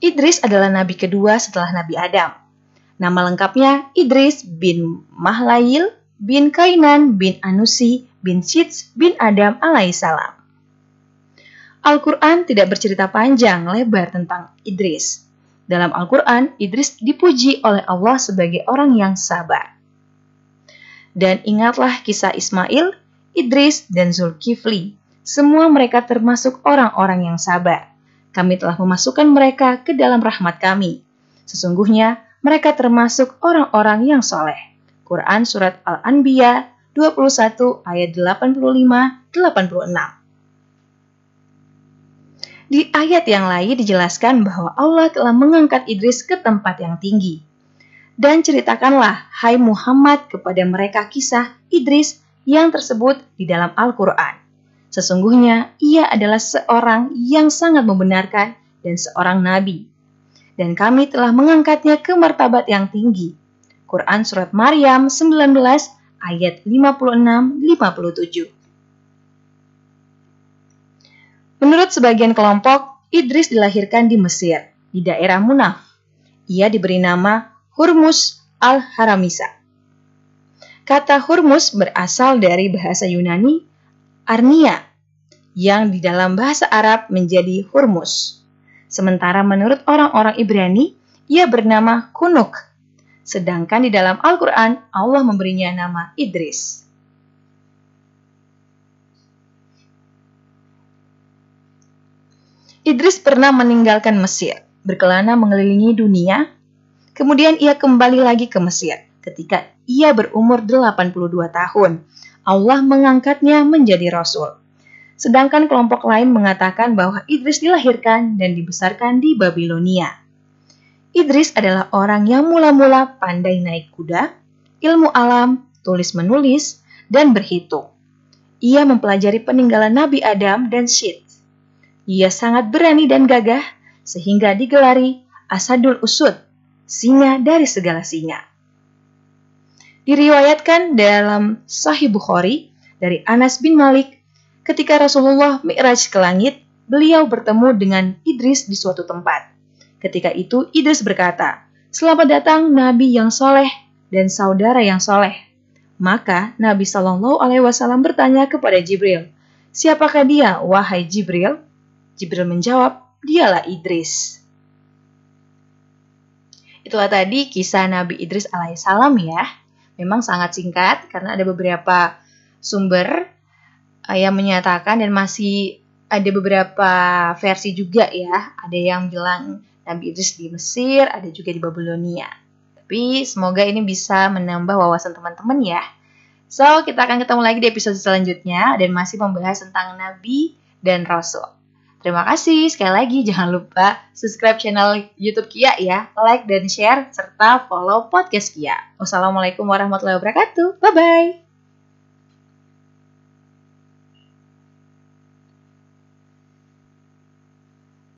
Idris adalah nabi kedua setelah Nabi Adam. Nama lengkapnya Idris bin Mahlail bin Kainan bin Anusi bin Sits bin Adam alaihissalam. Al-Quran tidak bercerita panjang lebar tentang Idris. Dalam Al-Quran, Idris dipuji oleh Allah sebagai orang yang sabar. Dan ingatlah kisah Ismail, Idris, dan Zulkifli. Semua mereka termasuk orang-orang yang sabar kami telah memasukkan mereka ke dalam rahmat kami. Sesungguhnya mereka termasuk orang-orang yang soleh. Quran Surat Al-Anbiya 21 ayat 85-86 Di ayat yang lain dijelaskan bahwa Allah telah mengangkat Idris ke tempat yang tinggi. Dan ceritakanlah, hai Muhammad, kepada mereka kisah Idris yang tersebut di dalam Al-Quran. Sesungguhnya ia adalah seorang yang sangat membenarkan dan seorang nabi. Dan kami telah mengangkatnya ke martabat yang tinggi. Quran Surat Maryam 19 ayat 56-57 Menurut sebagian kelompok, Idris dilahirkan di Mesir, di daerah Munaf. Ia diberi nama Hurmus al-Haramisa. Kata Hurmus berasal dari bahasa Yunani Arnia, yang di dalam bahasa Arab menjadi Hurmus. Sementara menurut orang-orang Ibrani, ia bernama Kunuk. Sedangkan di dalam Al-Quran, Allah memberinya nama Idris. Idris pernah meninggalkan Mesir, berkelana mengelilingi dunia, kemudian ia kembali lagi ke Mesir ketika ia berumur 82 tahun Allah mengangkatnya menjadi rasul. Sedangkan kelompok lain mengatakan bahwa Idris dilahirkan dan dibesarkan di Babilonia. Idris adalah orang yang mula-mula pandai naik kuda, ilmu alam, tulis-menulis, dan berhitung. Ia mempelajari peninggalan Nabi Adam dan Syed. Ia sangat berani dan gagah, sehingga digelari Asadul Usud, singa dari segala singa. Diriwayatkan dalam Sahih Bukhari dari Anas bin Malik ketika Rasulullah Mi'raj ke langit, beliau bertemu dengan Idris di suatu tempat. Ketika itu Idris berkata, Selamat datang Nabi yang soleh dan saudara yang soleh. Maka Nabi Shallallahu Alaihi Wasallam bertanya kepada Jibril, Siapakah dia, wahai Jibril? Jibril menjawab, Dialah Idris. Itulah tadi kisah Nabi Idris alaihissalam ya memang sangat singkat karena ada beberapa sumber uh, yang menyatakan dan masih ada beberapa versi juga ya. Ada yang bilang Nabi Idris di Mesir, ada juga di Babilonia. Tapi semoga ini bisa menambah wawasan teman-teman ya. So, kita akan ketemu lagi di episode selanjutnya dan masih membahas tentang Nabi dan Rasul. Terima kasih. Sekali lagi jangan lupa subscribe channel YouTube Kia ya, like dan share serta follow podcast Kia. Wassalamualaikum warahmatullahi wabarakatuh. Bye bye.